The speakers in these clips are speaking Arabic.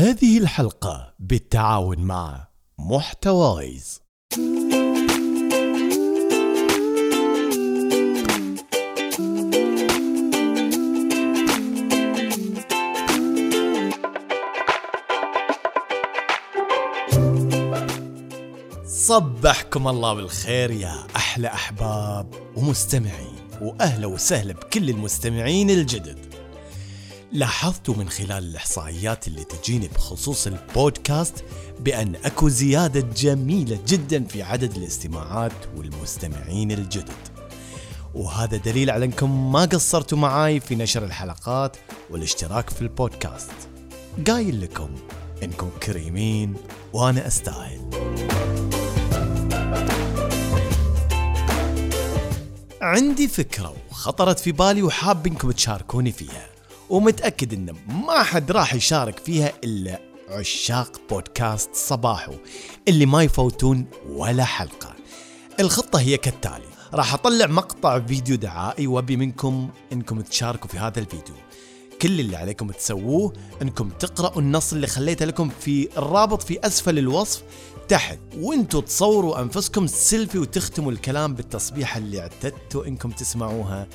هذه الحلقة بالتعاون مع محتوايز. صبحكم الله بالخير يا أحلى أحباب ومستمعين وأهلا وسهلا بكل المستمعين الجدد. لاحظت من خلال الإحصائيات اللي تجيني بخصوص البودكاست بأن أكو زيادة جميلة جدا في عدد الاستماعات والمستمعين الجدد. وهذا دليل على أنكم ما قصرتوا معاي في نشر الحلقات والاشتراك في البودكاست. قايل لكم إنكم كريمين وأنا أستاهل. عندي فكرة وخطرت في بالي وحاب أنكم تشاركوني فيها. ومتأكد إن ما حد راح يشارك فيها إلا عشاق بودكاست صباحو اللي ما يفوتون ولا حلقة. الخطة هي كالتالي راح أطلع مقطع فيديو دعائي وأبي منكم إنكم تشاركوا في هذا الفيديو. كل اللي عليكم تسووه إنكم تقرأوا النص اللي خليته لكم في الرابط في أسفل الوصف تحت. وإنتوا تصوروا أنفسكم سيلفي وتختموا الكلام بالتصبيحه اللي اعتدتوا إنكم تسمعوها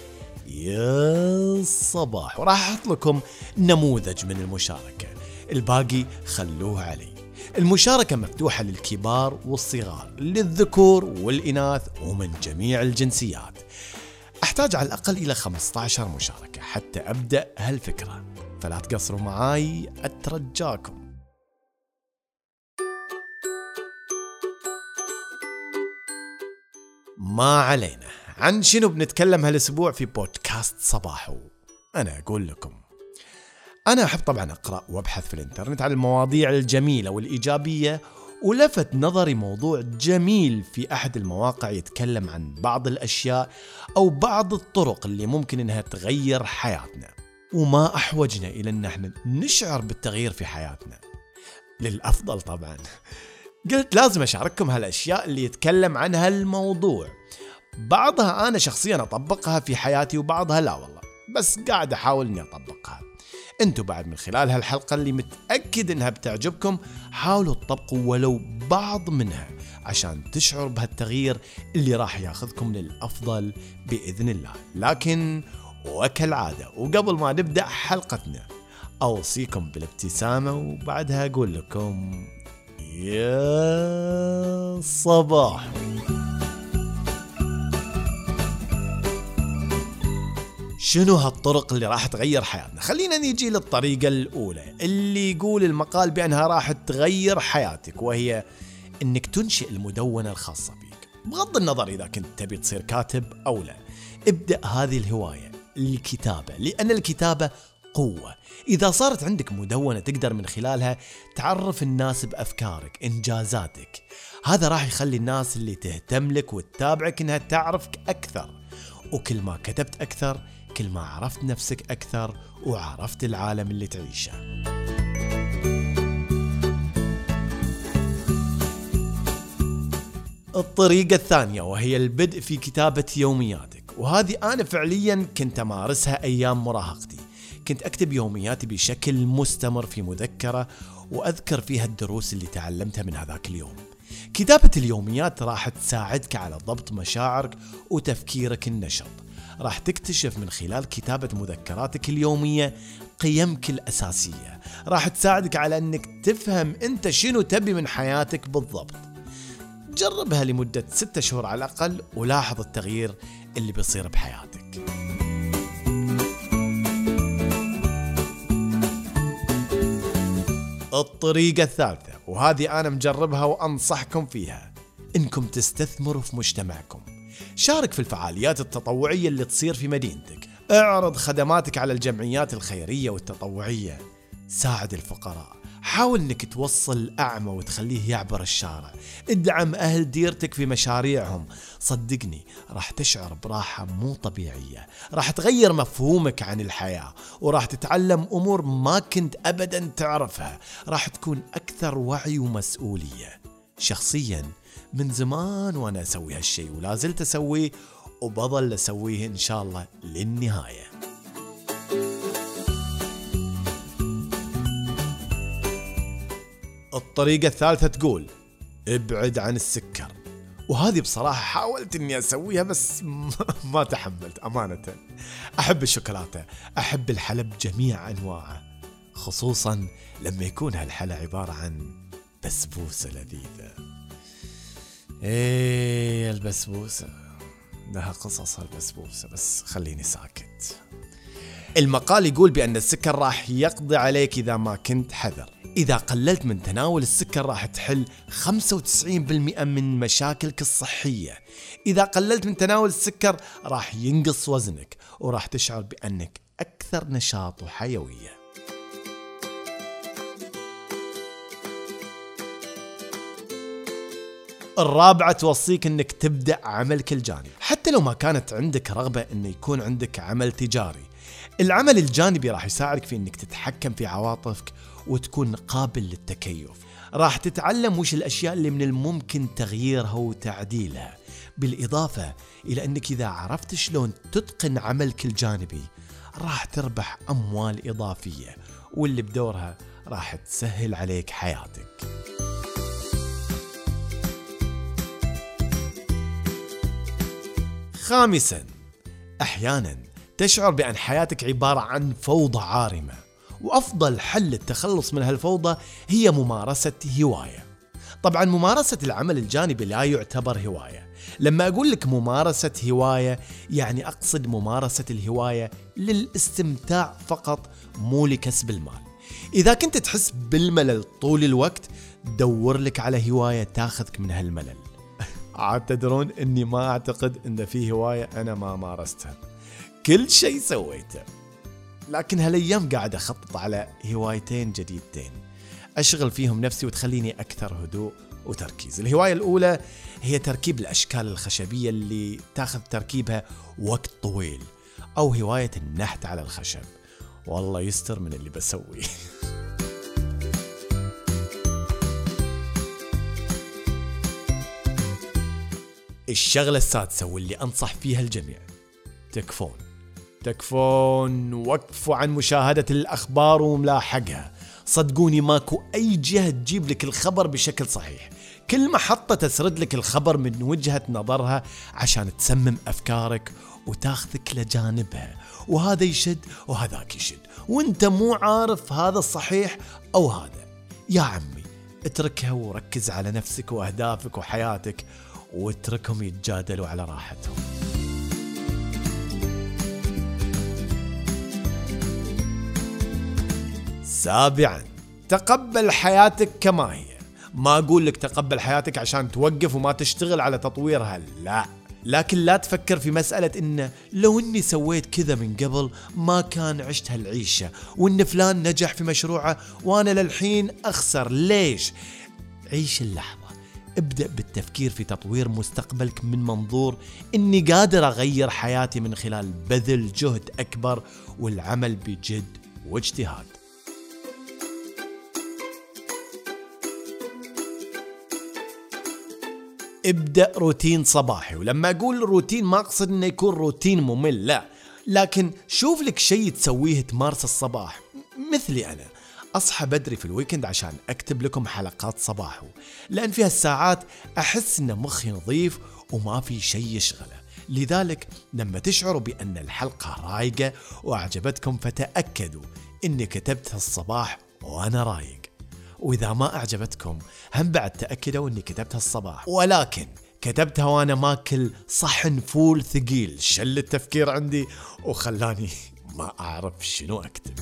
يا صباح وراح أحط لكم نموذج من المشاركة. الباقي خلوه علي. المشاركة مفتوحة للكبار والصغار للذكور والإناث ومن جميع الجنسيات. أحتاج على الأقل إلى 15 مشاركة حتى أبدأ هالفكرة. فلا تقصروا معاي أترجاكم. ما علينا. عن شنو بنتكلم هالأسبوع في بودكاست صباحو؟ أنا أقول لكم. أنا أحب طبعا أقرأ وأبحث في الإنترنت عن المواضيع الجميلة والإيجابية ولفت نظري موضوع جميل في أحد المواقع يتكلم عن بعض الأشياء أو بعض الطرق اللي ممكن إنها تغير حياتنا. وما أحوجنا إلى إن إحنا نشعر بالتغيير في حياتنا. للأفضل طبعا. قلت لازم أشارككم هالأشياء اللي يتكلم عن هالموضوع. بعضها أنا شخصيا أطبقها في حياتي وبعضها لا والله بس قاعد أحاول إني أطبقها. أنتوا بعد من خلال هالحلقة اللي متأكد إنها بتعجبكم حاولوا تطبقوا ولو بعض منها عشان تشعر بهالتغيير اللي راح ياخذكم للأفضل بإذن الله. لكن وكالعادة وقبل ما نبدأ حلقتنا أوصيكم بالابتسامة وبعدها أقول لكم يا صباح. شنو هالطرق اللي راح تغير حياتنا؟ خلينا نيجي للطريقة الأولى اللي يقول المقال بأنها راح تغير حياتك وهي أنك تنشئ المدونة الخاصة بيك بغض النظر إذا كنت تبي تصير كاتب أو لا ابدأ هذه الهواية الكتابة لأن الكتابة قوة. إذا صارت عندك مدونة تقدر من خلالها تعرف الناس بأفكارك إنجازاتك. هذا راح يخلي الناس اللي تهتم لك وتتابعك إنها تعرفك أكثر. وكل ما كتبت أكثر كل ما عرفت نفسك أكثر وعرفت العالم اللي تعيشه. الطريقة الثانية وهي البدء في كتابة يومياتك. وهذه أنا فعليا كنت أمارسها أيام مراهقتي. كنت أكتب يومياتي بشكل مستمر في مذكرة وأذكر فيها الدروس اللي تعلمتها من هذاك اليوم. كتابة اليوميات راح تساعدك على ضبط مشاعرك وتفكيرك النشط. راح تكتشف من خلال كتابة مذكراتك اليومية قيمك الأساسية راح تساعدك على أنك تفهم أنت شنو تبي من حياتك بالضبط. جربها لمدة ستة شهور على الأقل ولاحظ التغيير اللي بيصير بحياتك. الطريقة الثالثة وهذه أنا مجربها وأنصحكم فيها إنكم تستثمروا في مجتمعكم. شارك في الفعاليات التطوعية اللي تصير في مدينتك. اعرض خدماتك على الجمعيات الخيرية والتطوعية. ساعد الفقراء. حاول إنك توصل الاعمى وتخليه يعبر الشارع. ادعم أهل ديرتك في مشاريعهم. صدقني راح تشعر براحة مو طبيعية. راح تغير مفهومك عن الحياة. وراح تتعلم أمور ما كنت ابدا تعرفها. راح تكون أكثر وعي ومسؤولية. شخصيا من زمان وأنا أسوي هالشيء ولا زلت اسويه وبظل أسويه إن شاء الله للنهاية. الطريقة الثالثة تقول ابعد عن السكر. وهذه بصراحة حاولت إني أسويها بس ما تحملت أمانة. أحب الشوكولاتة أحب الحلب جميع انواعه خصوصا لما يكون هالحلا عبارة عن بسبوسة لذيذة. إيه البسبوسة. لها قصص البسبوسة بس خليني ساكت. المقال يقول بأن السكر راح يقضي عليك إذا ما كنت حذر. إذا قللت من تناول السكر راح تحل 95% من مشاكلك الصحية. إذا قللت من تناول السكر راح ينقص وزنك وراح تشعر بأنك أكثر نشاط وحيوية. الرابعة توصيك إنك تبدأ عملك الجانبي حتى لو ما كانت عندك رغبة إنه يكون عندك عمل تجاري العمل الجانبي راح يساعدك في إنك تتحكم في عواطفك وتكون قابل للتكيف راح تتعلم وش الأشياء اللي من الممكن تغييرها وتعديلها بالإضافة إلى إنك إذا عرفت شلون تتقن عملك الجانبي راح تربح أموال إضافية واللي بدورها راح تسهل عليك حياتك. خامسا أحيانا تشعر بأن حياتك عبارة عن فوضى عارمة وأفضل حل للتخلص من هالفوضى هي ممارسة هواية. طبعا ممارسة العمل الجانبي لا يعتبر هواية. لما أقول لك ممارسة هواية يعني أقصد ممارسة الهواية للاستمتاع فقط مو لكسب المال. إذا كنت تحس بالملل طول الوقت دور لك على هواية تاخذك من هالملل. عاد تدرون إني ما أعتقد إن في هواية أنا ما مارستها. كل شيء سويته لكن هالأيام قاعد أخطط على هوايتين جديدتين. أشغل فيهم نفسي وتخليني أكثر هدوء وتركيز. الهواية الأولى هي تركيب الأشكال الخشبية اللي تاخذ تركيبها وقت طويل أو هواية النحت على الخشب. والله يستر من اللي بسويه. الشغلة السادسة واللي أنصح فيها الجميع. تكفون. تكفون. وقفوا عن مشاهدة الأخبار وملاحقها. صدقوني ماكو أي جهة تجيب لك الخبر بشكل صحيح. كل محطة تسرد لك الخبر من وجهة نظرها عشان تسمم أفكارك وتاخذك لجانبها. وهذا يشد وهذاك يشد. وانت مو عارف هذا الصحيح أو هذا. يا عمي اتركها وركز على نفسك وأهدافك وحياتك. واتركهم يتجادلوا على راحتهم. سابعا تقبل حياتك كما هي ما أقول لك تقبل حياتك عشان توقف وما تشتغل على تطويرها لا. لكن لا تفكر في مسألة إنه لو إني سويت كذا من قبل ما كان عشت هالعيشة وإن فلان نجح في مشروعه وأنا للحين أخسر. ليش؟ عيش اللحظة. ابدأ بالتفكير في تطوير مستقبلك من منظور إني قادر أغير حياتي من خلال بذل جهد أكبر والعمل بجد واجتهاد. ابدأ روتين صباحي ولما أقول روتين ما أقصد أنه يكون روتين ممل لا. لكن شوف لك شيء تسويه تمارس الصباح مثلي أنا. أصحى بدري في الويكند عشان أكتب لكم حلقات صباحو لأن في هالساعات أحس أن مخي نظيف وما في شيء يشغله. لذلك لما تشعروا بأن الحلقة رايقة وأعجبتكم فتأكدوا أني كتبتها الصباح وأنا رايق. وإذا ما أعجبتكم هم بعد تأكدوا أني كتبتها الصباح ولكن كتبتها وأنا ماكل صحن فول ثقيل شل التفكير عندي وخلاني ما أعرف شنو أكتب.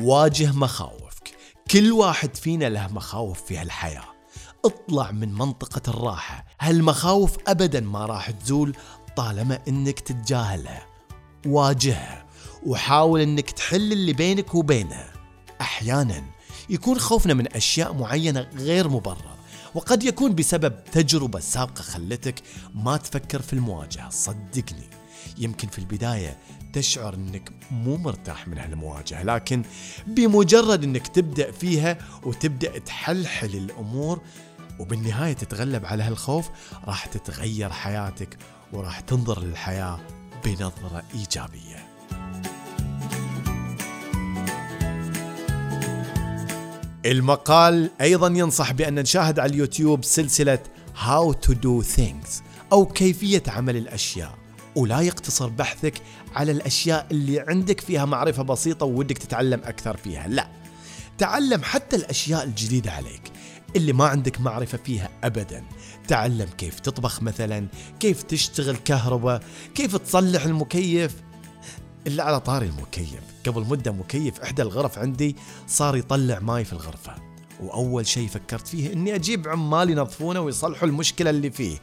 واجه مخاوفك. كل واحد فينا له مخاوف في هالحياة. اطلع من منطقة الراحة. هالمخاوف أبدا ما راح تزول طالما إنك تتجاهلها واجهها وحاول إنك تحل اللي بينك وبينها أحيانا يكون خوفنا من أشياء معينة غير مبرر وقد يكون بسبب تجربة سابقة خلتك ما تفكر في المواجهة. صدقني يمكن في البداية تشعر إنك مو مرتاح من هالمواجهة لكن بمجرد إنك تبدأ فيها وتبدأ تحلحل الأمور وبالنهاية تتغلب على هالخوف راح تتغير حياتك وراح تنظر للحياة بنظرة إيجابية. المقال أيضا ينصح بأن نشاهد على اليوتيوب سلسلة How to do things أو كيفية عمل الأشياء. ولا يقتصر بحثك على الأشياء اللي عندك فيها معرفة بسيطة وودك تتعلم أكثر فيها. لا تعلم حتى الأشياء الجديدة عليك اللي ما عندك معرفة فيها أبدا. تعلم كيف تطبخ مثلا كيف تشتغل كهرباء كيف تصلح المكيف. إلا على طاري المكيف. قبل مدة مكيف إحدى الغرف عندي صار يطلع ماي في الغرفة. وأول شيء فكرت فيه إني أجيب عمال ينظفونه ويصلحوا المشكلة اللي فيه.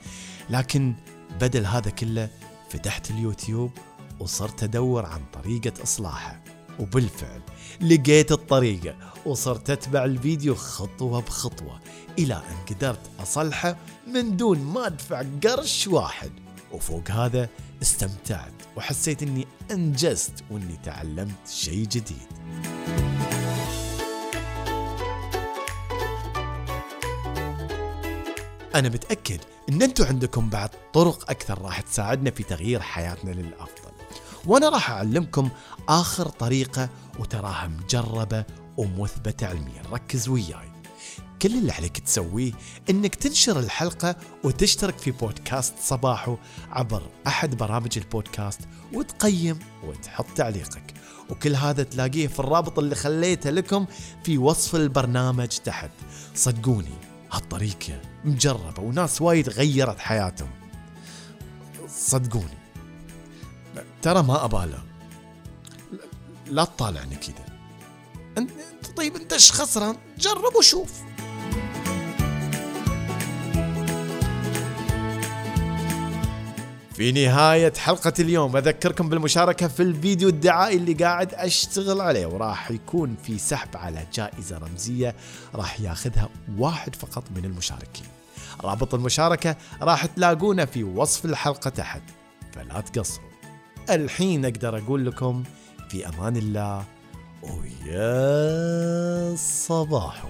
لكن بدل هذا كله فتحت اليوتيوب وصرت أدور عن طريقة إصلاحه وبالفعل لقيت الطريقة وصرت أتبع الفيديو خطوة بخطوة إلى أن قدرت أصلحه من دون ما أدفع قرش واحد. وفوق هذا استمتعت وحسيت أني أنجزت وأني تعلمت شيء جديد. أنا متأكد أن أنتم عندكم بعد طرق أكثر راح تساعدنا في تغيير حياتنا للأفضل. وأنا راح أعلمكم آخر طريقة وتراها مجربة ومثبتة علميا. ركز وياي. كل اللي عليك تسويه إنك تنشر الحلقة وتشترك في بودكاست صباحو عبر أحد برامج البودكاست وتقيم وتحط تعليقك. وكل هذا تلاقيه في الرابط اللي خليته لكم في وصف البرنامج تحت. صدقوني هالطريقة مجربة وناس وايد غيرت حياتهم. صدقوني. ترى ما أبالغ. لا تطالعني كذا. انت طيب أنت إيش خسران جرب وشوف. في نهاية حلقة اليوم أذكركم بالمشاركة في الفيديو الدعائي اللي قاعد أشتغل عليه وراح يكون في سحب على جائزة رمزية راح ياخذها واحد فقط من المشاركين. رابط المشاركة راح تلاقونه في وصف الحلقة تحت فلا تقصروا. الحين أقدر أقول لكم في أمان الله ويا صباحو.